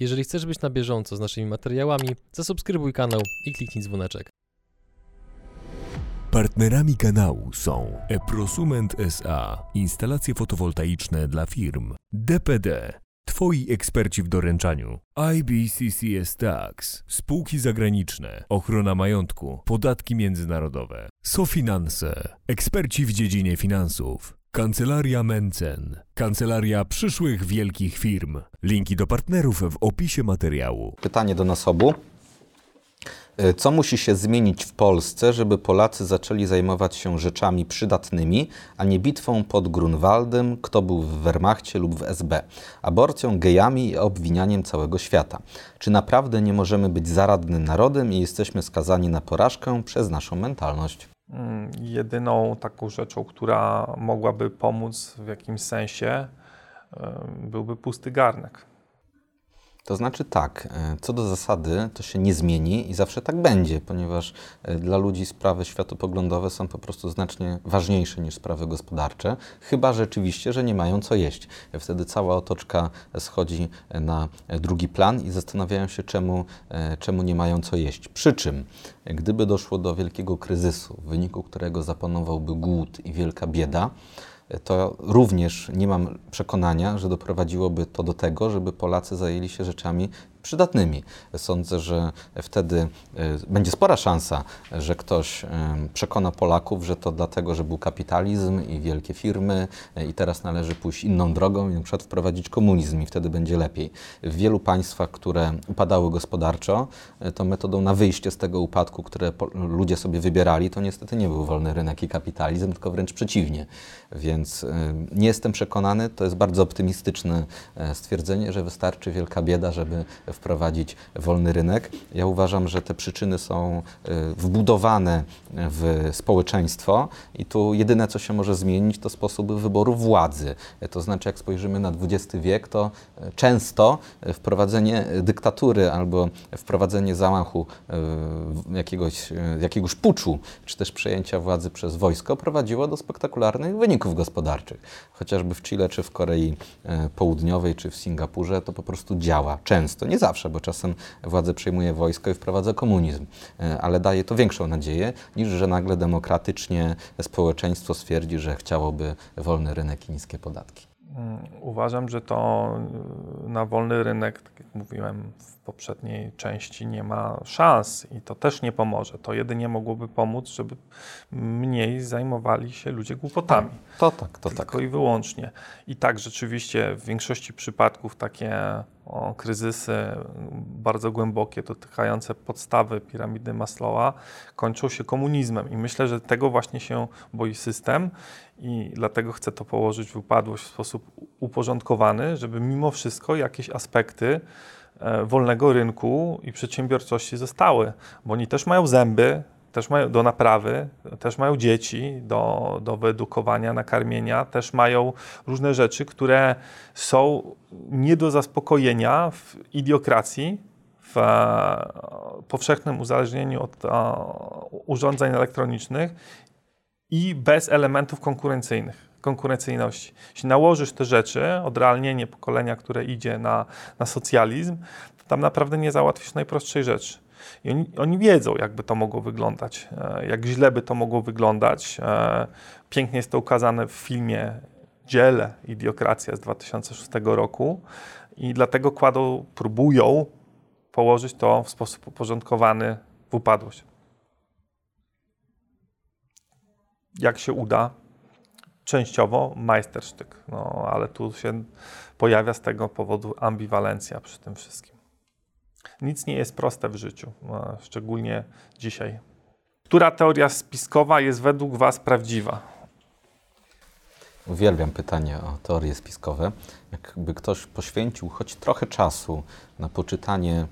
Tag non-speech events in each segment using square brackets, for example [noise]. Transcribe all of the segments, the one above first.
Jeżeli chcesz być na bieżąco z naszymi materiałami, zasubskrybuj kanał i kliknij dzwoneczek. Partnerami kanału są Eprosument SA, instalacje fotowoltaiczne dla firm, DPD, Twoi eksperci w doręczaniu, IBCCS Tax, spółki zagraniczne, ochrona majątku, podatki międzynarodowe, SoFinanse, eksperci w dziedzinie finansów, Kancelaria Mencen, kancelaria przyszłych wielkich firm. Linki do partnerów w opisie materiału. Pytanie do nas obu. E, Co musi się zmienić w Polsce, żeby Polacy zaczęli zajmować się rzeczami przydatnymi, a nie bitwą pod Grunwaldem, kto był w Wehrmachcie lub w SB, aborcją, gejami i obwinianiem całego świata? Czy naprawdę nie możemy być zaradnym narodem i jesteśmy skazani na porażkę przez naszą mentalność? Mm, Jedyną taką rzeczą, która mogłaby pomóc w jakimś sensie, byłby pusty garnek. To znaczy tak, e, co do zasady to się nie zmieni i zawsze tak będzie, ponieważ e, dla ludzi sprawy światopoglądowe są po prostu znacznie ważniejsze niż sprawy gospodarcze, chyba rzeczywiście, że nie mają co jeść. Wtedy cała otoczka schodzi na drugi plan i zastanawiają się, czemu, e, czemu nie mają co jeść. Przy czym, gdyby doszło do wielkiego kryzysu, w wyniku którego zapanowałby głód i wielka bieda, to również nie mam przekonania, że doprowadziłoby to do tego, żeby Polacy zajęli się rzeczami przydatnymi. Sądzę, że wtedy e, będzie spora szansa, że ktoś e, przekona Polaków, że to dlatego, że był kapitalizm i wielkie firmy e, i teraz należy pójść inną drogą i na przykład wprowadzić komunizm i wtedy będzie lepiej. W wielu państwach, które upadały gospodarczo, to metodą na wyjście z tego upadku, które ludzie sobie wybierali, to niestety nie był wolny rynek i kapitalizm, tylko wręcz przeciwnie. Więc nie jestem przekonany, to jest bardzo optymistyczne stwierdzenie, że wystarczy wielka bieda, żeby wprowadzić wolny rynek. Ja uważam, że te przyczyny są e, wbudowane w społeczeństwo i tu jedyne, co się może zmienić, to sposoby wyboru władzy. To znaczy, jak spojrzymy na XX wiek, to e, często e, wprowadzenie dyktatury albo wprowadzenie zamachu jakiegoś, jakiegoś puczu, czy też przejęcia władzy przez wojsko prowadziło do spektakularnych wyników gospodarczych. Chociażby w Chile, czy w Korei Południowej, czy w Singapurze to po prostu działa często. Nie zawsze, bo czasem władzę przejmuje wojsko i wprowadza komunizm, E, ale daje to większą nadzieję, niż że nagle demokratycznie społeczeństwo stwierdzi, że chciałoby wolny rynek i niskie podatki. Mm, Uważam, że to y, na wolny rynek, tak jak mówiłem poprzedniej części, nie ma szans i to też nie pomoże. To jedynie mogłoby pomóc, żeby mniej zajmowali się ludzie głupotami. To tak, to tak. Tylko i wyłącznie. I tak rzeczywiście w większości przypadków takie o, kryzysy bardzo głębokie, dotykające podstawy piramidy Maslowa, kończą się komunizmem. I myślę, że tego właśnie się boi system i dlatego chcę to położyć w upadłość w sposób uporządkowany, żeby mimo wszystko jakieś aspekty wolnego rynku i przedsiębiorczości zostały, bo oni też mają zęby, też mają do naprawy, też mają dzieci do, do wyedukowania, nakarmienia, też mają różne rzeczy, które są nie do zaspokojenia w idiokracji, w e, powszechnym uzależnieniu od e, urządzeń elektronicznych i bez elementów konkurencyjnych, konkurencyjności. Jeśli nałożysz te rzeczy, odrealnienie pokolenia, które idzie na, na socjalizm, to tam naprawdę nie załatwisz najprostszej rzeczy. I oni, oni wiedzą, jakby to mogło wyglądać, e, jak źle by to mogło wyglądać. E, Pięknie jest to ukazane w filmie Dziele, Idiokracja z 2006 roku i dlatego kładą, próbują położyć to w sposób uporządkowany w upadłość. Jak się uda? Częściowo majstersztyk, no ale tu się pojawia z tego powodu ambiwalencja przy tym wszystkim. Nic nie jest proste w życiu, a szczególnie dzisiaj. Która teoria spiskowa jest według Was prawdziwa? Uwielbiam pytanie o teorie spiskowe. Jakby ktoś poświęcił choć trochę czasu na poczytanie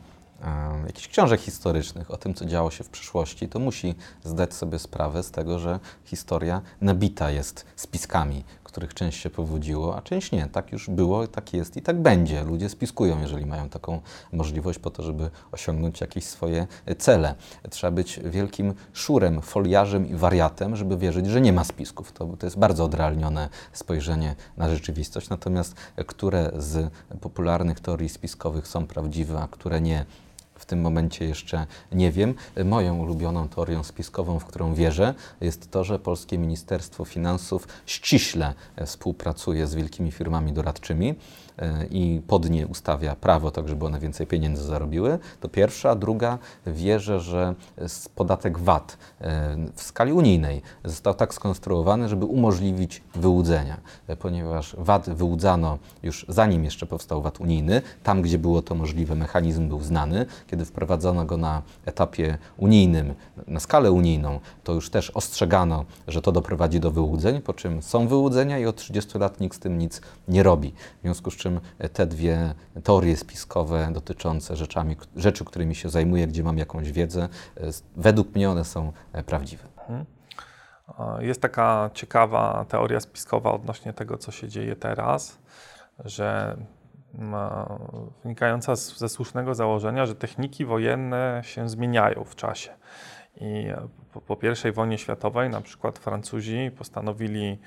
jakichś książek historycznych o tym, co działo się w przeszłości, to musi zdać sobie sprawę z tego, że historia nabita jest spiskami, których część się powodziło, a część nie. Tak już było, tak jest i tak będzie. Ludzie spiskują, jeżeli mają taką możliwość po to, żeby osiągnąć jakieś swoje cele. Trzeba być wielkim szurem, foliarzem i wariatem, żeby wierzyć, że nie ma spisków. To, to jest bardzo odrealnione spojrzenie na rzeczywistość. Natomiast które z popularnych teorii spiskowych są prawdziwe, a które nie, w tym momencie jeszcze nie wiem. Moją ulubioną teorią spiskową, w którą wierzę, jest to, że Polskie Ministerstwo Finansów ściśle współpracuje z wielkimi firmami doradczymi i pod nie ustawia prawo, tak żeby one więcej pieniędzy zarobiły. To pierwsza. Druga, wierzę, że podatek VAT e, w skali unijnej został tak skonstruowany, żeby umożliwić wyłudzenia, e, ponieważ VAT wyłudzano już zanim jeszcze powstał VAT unijny. Tam, gdzie było to możliwe, mechanizm był znany kiedy wprowadzono go na etapie unijnym, na skalę unijną, to już też ostrzegano, że to doprowadzi do wyłudzeń, po czym są wyłudzenia i od 30 lat nikt z tym nic nie robi. W związku z czym te dwie teorie spiskowe dotyczące rzeczami, rzeczy, którymi się zajmuję, gdzie mam jakąś wiedzę, według mnie one są prawdziwe. Mhm. Jest taka ciekawa teoria spiskowa odnośnie tego, co się dzieje teraz, że wynikająca ze słusznego założenia, że techniki wojenne się zmieniają w czasie. I po, po I wojnie światowej na przykład Francuzi postanowili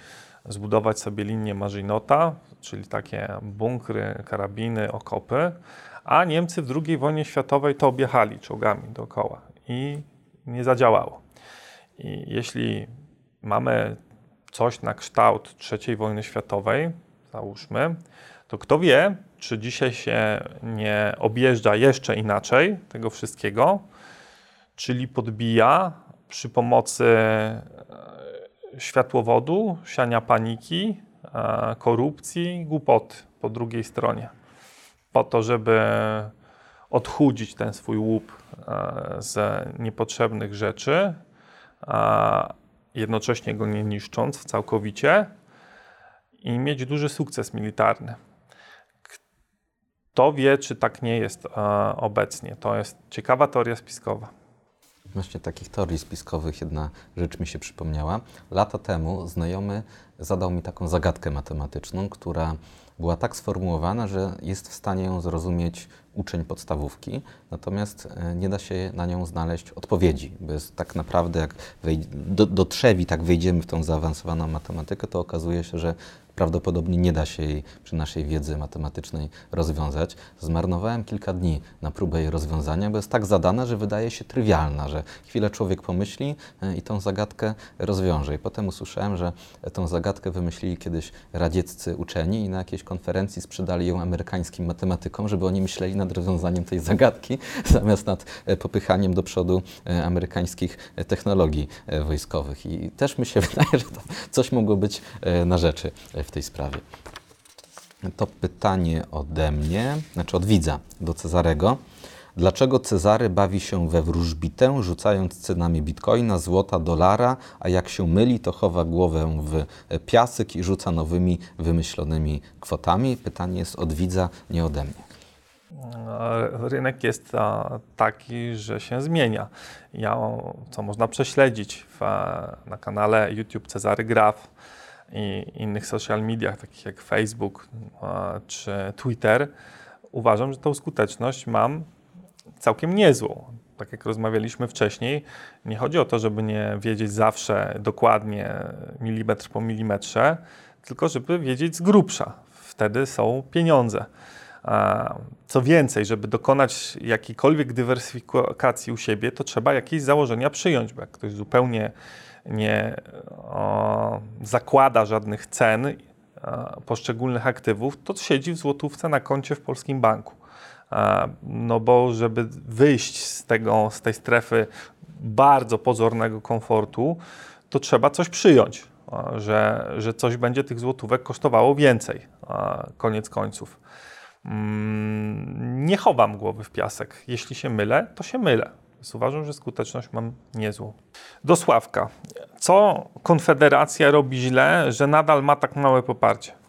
zbudować sobie linię Maginota, czyli takie bunkry, karabiny, okopy, a Niemcy w II wojnie światowej to objechali czołgami dookoła i nie zadziałało. I jeśli mamy coś na kształt III wojny światowej, załóżmy, to kto wie, czy dzisiaj się nie objeżdża jeszcze inaczej tego wszystkiego, czyli podbija przy pomocy światłowodu, siania paniki, e, korupcji, głupoty po drugiej stronie. Po to, żeby odchudzić ten swój łup e, z niepotrzebnych rzeczy, jednocześnie go nie niszcząc całkowicie i mieć duży sukces militarny. Kto wie, czy tak nie jest e, obecnie? To jest ciekawa teoria spiskowa. Właśnie takich teorii spiskowych jedna rzecz mi się przypomniała. Lata temu znajomy zadał mi taką zagadkę matematyczną, która była tak sformułowana, że jest w stanie ją zrozumieć uczeń podstawówki, natomiast e, nie da się na nią znaleźć odpowiedzi, bo jest tak naprawdę, jak do, do trzewi tak wejdziemy w tą zaawansowaną matematykę, to okazuje się, że prawdopodobnie nie da się jej przy naszej wiedzy matematycznej rozwiązać. Zmarnowałem kilka dni na próbę jej rozwiązania, bo jest tak zadana, że wydaje się trywialna, że chwilę człowiek pomyśli e, i tą zagadkę rozwiąże. I potem usłyszałem, że tą zagadkę wymyślili kiedyś radzieccy uczeni i na jakiejś konferencji sprzedali ją amerykańskim matematykom, żeby oni myśleli nad rozwiązaniem tej zagadki, [laughs] zamiast nad e, popychaniem do przodu e, amerykańskich technologii wojskowych. I też mi się [laughs] wydaje, że to coś mogło być na rzeczy w tej sprawie. To pytanie ode mnie, znaczy od widza do Cezarego. Dlaczego Cezary bawi się we wróżbitę, rzucając cenami bitcoina, złota, dolara, a jak się myli, to chowa głowę w piasek i rzuca nowymi, wymyślonymi kwotami? Pytanie jest od widza, nie ode mnie. Rynek jest taki, że się zmienia. Ja, co można prześledzić w, na kanale YouTube Cezary Graf, i innych social mediach, takich jak Facebook czy Twitter, uważam, że tą skuteczność mam całkiem niezłą. Tak jak rozmawialiśmy wcześniej, nie chodzi o to, żeby nie wiedzieć zawsze dokładnie milimetr po milimetrze, tylko żeby wiedzieć z grubsza. Wtedy są pieniądze. Co więcej, żeby dokonać jakiejkolwiek dywersyfikacji u siebie, to trzeba jakieś założenia przyjąć, bo jak ktoś zupełnie nie zakłada żadnych cen poszczególnych aktywów, to siedzi w złotówce na koncie w polskim banku. No bo żeby wyjść z, tego, z tej strefy bardzo pozornego komfortu, to trzeba coś przyjąć, że, że coś będzie tych złotówek kosztowało więcej, koniec końców. Mm, nie chowam głowy w piasek. Jeśli się mylę, to się mylę. Więc uważam, że skuteczność mam niezłą. Do Sławka. Co Konfederacja robi źle, że nadal ma tak małe poparcie?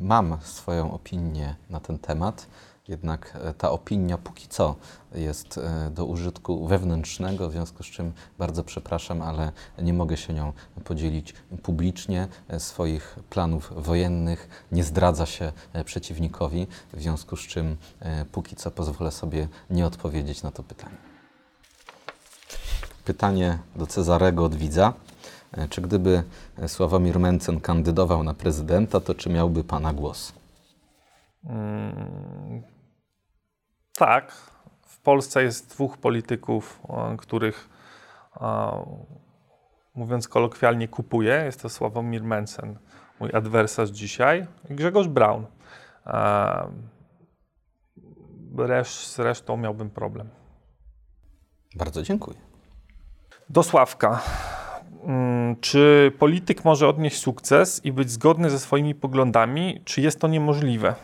mam swoją opinię na ten temat, jednak e, ta opinia póki co jest e, do użytku wewnętrznego, w związku z czym bardzo przepraszam, ale nie mogę się nią podzielić publicznie. E, Swoich planów wojennych nie zdradza się przeciwnikowi, w związku z czym póki co pozwolę sobie nie odpowiedzieć na to pytanie. Pytanie do Cezarego od widza. Czy gdyby Sławomir Mencen kandydował na prezydenta, to czy miałby Pana głos? Mm, tak. W Polsce jest dwóch polityków, o, których o, mówiąc kolokwialnie kupuję. Jest to Sławomir Mencen, mój adwersarz dzisiaj, i Grzegorz Braun. E, Resz, z resztą miałbym problem. Bardzo dziękuję. Do Sławka. Mm, Czy polityk może odnieść sukces i być zgodny ze swoimi poglądami, czy jest to niemożliwe?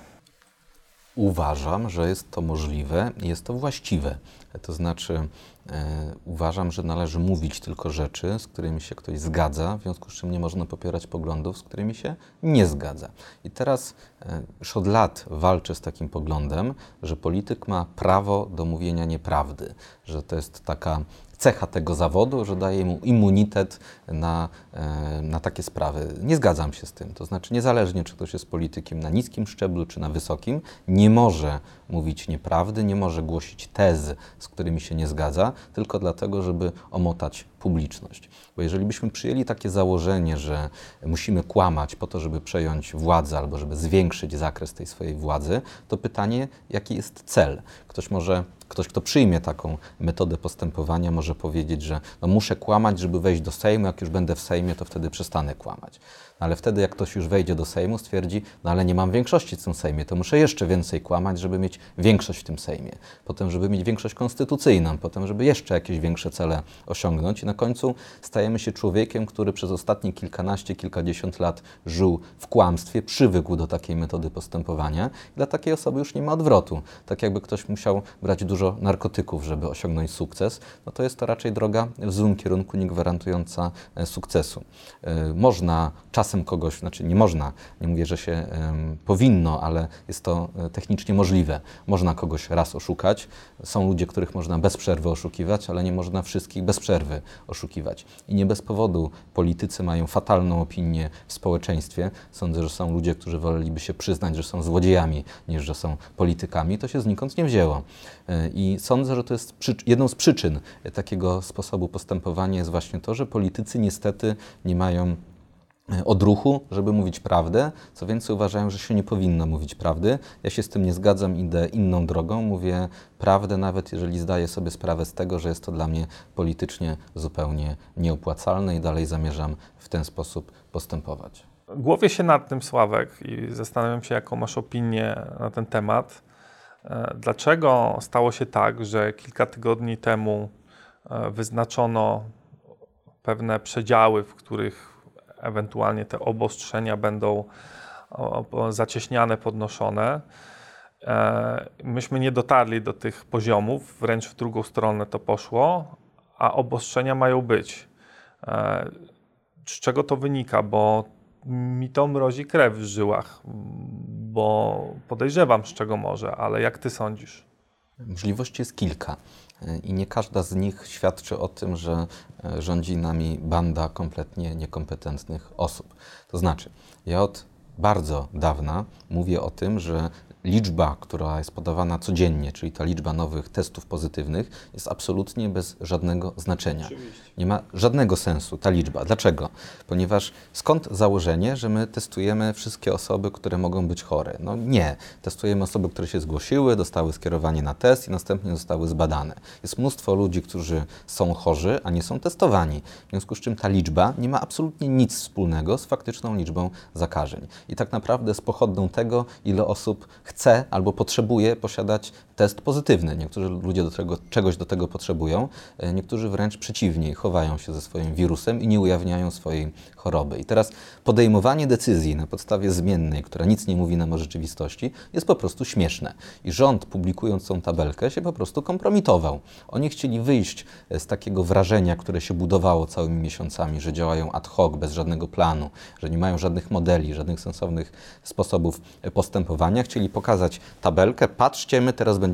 Uważam, że jest to możliwe jest to właściwe. To znaczy, e, uważam, że należy mówić tylko rzeczy, z którymi się ktoś zgadza, w związku z czym nie można popierać poglądów, z którymi się nie zgadza. I teraz e, już od lat walczę z takim poglądem, że polityk ma prawo do mówienia nieprawdy, że to jest taka cecha tego zawodu, że daje mu immunitet na, e, na takie sprawy. Nie zgadzam się z tym. To znaczy, niezależnie czy ktoś jest politykiem na niskim szczeblu, czy na wysokim, nie może mówić nieprawdy, nie może głosić tez, z którymi się nie zgadza, tylko dlatego, żeby omotać publiczność. Bo jeżeli byśmy przyjęli takie założenie, że musimy kłamać po to, żeby przejąć władzę albo żeby zwiększyć zakres tej swojej władzy, to pytanie, jaki jest cel? Ktoś może Ktoś, kto przyjmie taką metodę postępowania, może powiedzieć, że no muszę kłamać, żeby wejść do Sejmu. Jak już będę w Sejmie, to wtedy przestanę kłamać. Ale wtedy, jak ktoś już wejdzie do Sejmu, stwierdzi, no ale nie mam większości w tym Sejmie, to muszę jeszcze więcej kłamać, żeby mieć większość w tym Sejmie. Potem, żeby mieć większość konstytucyjną, potem, żeby jeszcze jakieś większe cele osiągnąć. I na końcu stajemy się człowiekiem, który przez ostatnie kilkanaście, kilkadziesiąt lat żył w kłamstwie, przywykł do takiej metody postępowania. Dla takiej osoby już nie ma odwrotu. Tak jakby ktoś musiał brać dużo narkotyków, żeby osiągnąć sukces, no to jest to raczej droga w złym kierunku, nie gwarantująca e, sukcesu. E, Można czasem kogoś, znaczy nie można, nie mówię, że się powinno, ale jest to e, technicznie możliwe. Można kogoś raz oszukać. Są ludzie, których można bez przerwy oszukiwać, ale nie można wszystkich bez przerwy oszukiwać. I nie bez powodu politycy mają fatalną opinię w społeczeństwie. Sądzę, że są ludzie, którzy woleliby się przyznać, że są złodziejami, niż że są politykami. To się znikąd nie wzięło. E, I sądzę, że to jest jedną z przyczyn takiego sposobu postępowania jest właśnie to, że politycy niestety nie mają odruchu, żeby mówić prawdę. Co więcej, uważają, że się nie powinno mówić prawdy. Ja się z tym nie zgadzam, idę inną drogą. Mówię prawdę, nawet jeżeli zdaję sobie sprawę z tego, że jest to dla mnie politycznie zupełnie nieopłacalne i dalej zamierzam w ten sposób postępować. Głowię się nad tym, Sławek, i zastanawiam się, jaką masz opinię na ten temat. E, Dlaczego stało się tak, że kilka tygodni temu e, wyznaczono pewne przedziały, w których ewentualnie te obostrzenia będą zacieśniane, podnoszone? E, Myśmy nie dotarli do tych poziomów, wręcz w drugą stronę to poszło, a obostrzenia mają być. E, Z czego to wynika? Bo mi to mrozi krew w żyłach, bo podejrzewam, z czego może, ale jak ty sądzisz? Możliwości jest kilka i nie każda z nich świadczy o tym, że e, rządzi nami banda kompletnie niekompetentnych osób. To znaczy, ja od bardzo dawna mówię o tym, że liczba, która jest podawana codziennie, czyli ta liczba nowych testów pozytywnych, jest absolutnie bez żadnego znaczenia. Nie ma żadnego sensu ta liczba. Dlaczego? Ponieważ skąd założenie, że my testujemy wszystkie osoby, które mogą być chore? No nie. Testujemy osoby, które się zgłosiły, dostały skierowanie na test i następnie zostały zbadane. Jest mnóstwo ludzi, którzy są chorzy, a nie są testowani. W związku z czym ta liczba nie ma absolutnie nic wspólnego z faktyczną liczbą zakażeń. I tak naprawdę jest pochodną tego, ile osób chce chce albo potrzebuje posiadać test pozytywny. Niektórzy ludzie do tego, czegoś do tego potrzebują, e, niektórzy wręcz przeciwnie, chowają się ze swoim wirusem i nie ujawniają swojej choroby. I teraz podejmowanie decyzji na podstawie zmiennej, która nic nie mówi nam o rzeczywistości, jest po prostu śmieszne. I rząd, publikując tą tabelkę, się po prostu kompromitował. Oni chcieli wyjść e, z takiego wrażenia, które się budowało całymi miesiącami, że działają ad hoc, bez żadnego planu, że nie mają żadnych modeli, żadnych sensownych sposobów e, postępowania. Chcieli pokazać tabelkę, patrzcie, my teraz będziemy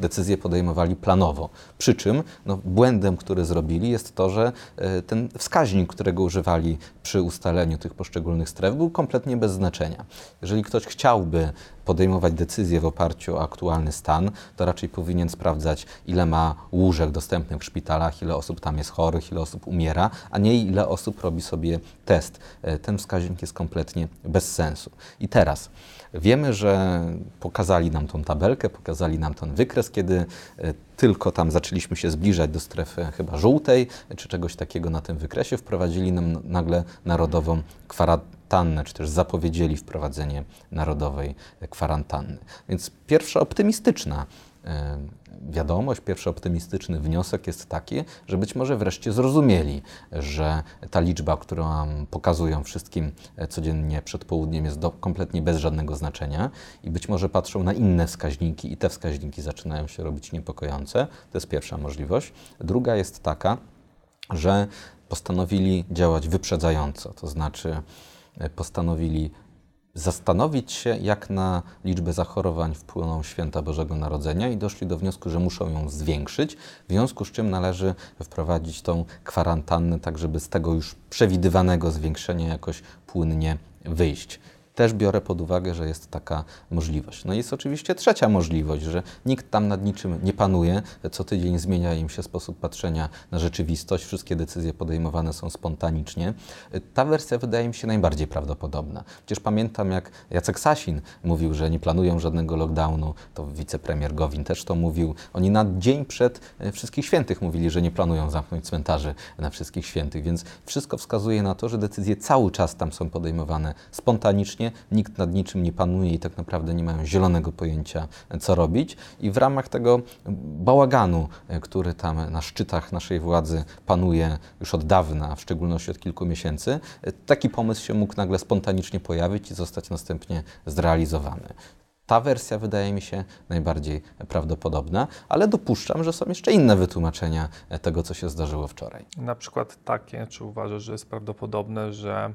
decyzje podejmowali planowo. Przy czym no, błędem, który zrobili, jest to, że e, ten wskaźnik, którego używali przy ustaleniu tych poszczególnych stref, był kompletnie bez znaczenia. Jeżeli ktoś chciałby podejmować decyzje w oparciu o aktualny stan, to raczej powinien sprawdzać, ile ma łóżek dostępnych w szpitalach, ile osób tam jest chorych, ile osób umiera, a nie ile osób robi sobie test. E, ten wskaźnik jest kompletnie bez sensu. I teraz wiemy, że pokazali nam tą tabelkę, pokazali nam ten wykres, kiedy e, tylko tam zaczęliśmy się zbliżać do strefy chyba żółtej, czy czegoś takiego na tym wykresie, wprowadzili nam nagle narodową kwarantannę, czy też zapowiedzieli wprowadzenie narodowej kwarantanny. Więc pierwsza optymistyczna e, wiadomość, pierwszy optymistyczny wniosek jest taki, że być może wreszcie zrozumieli, że ta liczba, którą pokazują wszystkim e, codziennie przed południem, jest do, kompletnie bez żadnego znaczenia i być może patrzą na inne wskaźniki i te wskaźniki zaczynają się robić niepokojące. To jest pierwsza możliwość. Druga jest taka, że postanowili działać wyprzedzająco, to znaczy postanowili zastanowić się, jak na liczbę zachorowań wpłyną święta Bożego Narodzenia i doszli do wniosku, że muszą ją zwiększyć, w związku z czym należy wprowadzić tą kwarantannę, tak żeby z tego już przewidywanego zwiększenia jakoś płynnie wyjść też biorę pod uwagę, że jest taka możliwość. No jest oczywiście trzecia możliwość, że nikt tam nad niczym nie panuje, co tydzień zmienia im się sposób patrzenia na rzeczywistość, wszystkie decyzje podejmowane są spontanicznie. Ta wersja wydaje mi się najbardziej prawdopodobna. Przecież pamiętam, jak Jacek Sasin mówił, że nie planują żadnego lockdownu, to wicepremier Gowin też to mówił. Oni na dzień przed e, Wszystkich Świętych mówili, że nie planują zamknąć cmentarzy na Wszystkich Świętych, więc wszystko wskazuje na to, że decyzje cały czas tam są podejmowane spontanicznie, nikt nad niczym nie panuje i tak naprawdę nie mają zielonego pojęcia, co robić. I w ramach tego bałaganu, e, który tam na szczytach naszej władzy panuje już od dawna, w szczególności od kilku miesięcy, e, taki pomysł się mógł nagle spontanicznie pojawić i zostać następnie zrealizowany. Ta wersja wydaje mi się najbardziej prawdopodobna, ale dopuszczam, że są jeszcze inne wytłumaczenia e, tego, co się zdarzyło wczoraj. Na przykład takie, czy uważasz, że jest prawdopodobne, że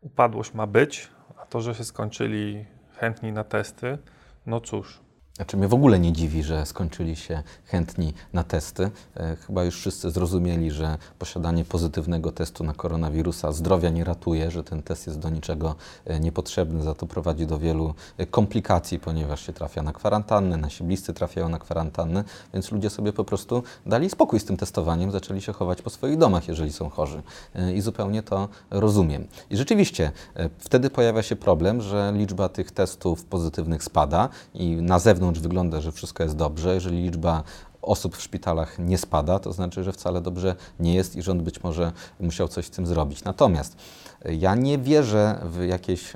upadłość ma być, to, że się skończyli chętni na testy, no cóż, znaczy mnie w ogóle nie dziwi, że skończyli się chętni na testy. E, chyba już wszyscy zrozumieli, że posiadanie pozytywnego testu na koronawirusa zdrowia nie ratuje, że ten test jest do niczego e, niepotrzebny, za to prowadzi do wielu e, komplikacji, ponieważ się trafia na kwarantannę, nasi bliscy trafiają na kwarantannę, więc ludzie sobie po prostu dali spokój z tym testowaniem, zaczęli się chować po swoich domach, jeżeli są chorzy. I zupełnie to rozumiem. I rzeczywiście wtedy pojawia się problem, że liczba tych testów pozytywnych spada i na zewnątrz zewnątrz wygląda, że wszystko jest dobrze. Jeżeli liczba osób w szpitalach nie spada, to znaczy, że wcale dobrze nie jest i rząd być może musiał coś z tym zrobić. Natomiast ja nie wierzę w jakieś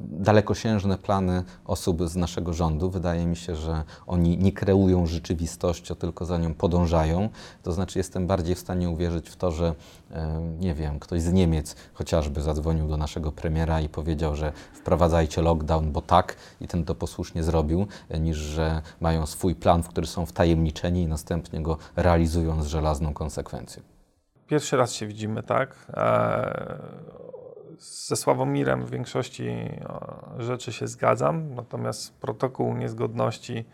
dalekosiężne plany osób z naszego rządu. Wydaje mi się, że oni nie kreują rzeczywistości, tylko za nią podążają. To znaczy, jestem bardziej w stanie uwierzyć w to, że e, nie wiem, ktoś z Niemiec chociażby zadzwonił do naszego premiera i powiedział, że wprowadzajcie lockdown, bo tak, i ten to posłusznie zrobił, niż że mają swój plan, w który są wtajemniczeni i następnie go realizują z żelazną konsekwencją. Pierwszy raz się widzimy, tak? Eee ze Sławomirem w większości rzeczy się zgadzam, natomiast protokół niezgodności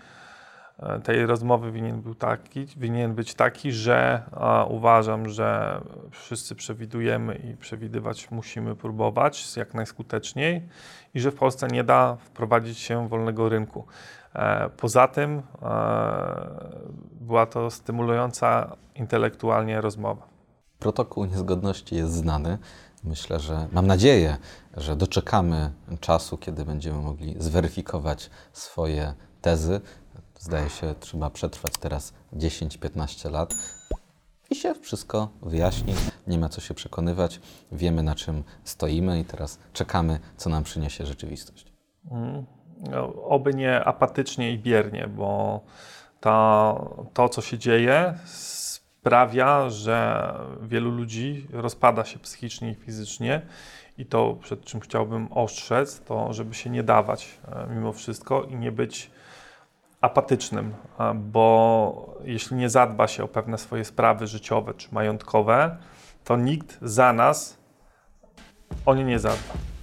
e, tej rozmowy winien, był taki, winien być taki, że uważam, że wszyscy przewidujemy i przewidywać musimy próbować jak najskuteczniej i że w Polsce nie da wprowadzić się wolnego rynku. E, poza tym e, była to stymulująca intelektualnie rozmowa. Protokół niezgodności jest znany. Myślę, że mam nadzieję, że doczekamy czasu, kiedy będziemy mogli zweryfikować swoje tezy. Zdaje się, trzeba przetrwać teraz 10-15 lat i się wszystko wyjaśni. Nie ma co się przekonywać. Wiemy, na czym stoimy, i teraz czekamy, co nam przyniesie rzeczywistość. Mm. no, oby nie apatycznie i biernie, bo ta, to, co się dzieje, sprawia, że wielu ludzi rozpada się psychicznie i fizycznie. I to, przed czym chciałbym ostrzec, to żeby się nie dawać e, mimo wszystko i nie być apatycznym, bo jeśli nie zadba się o pewne swoje sprawy życiowe czy majątkowe, to nikt za nas o nie nie zadba.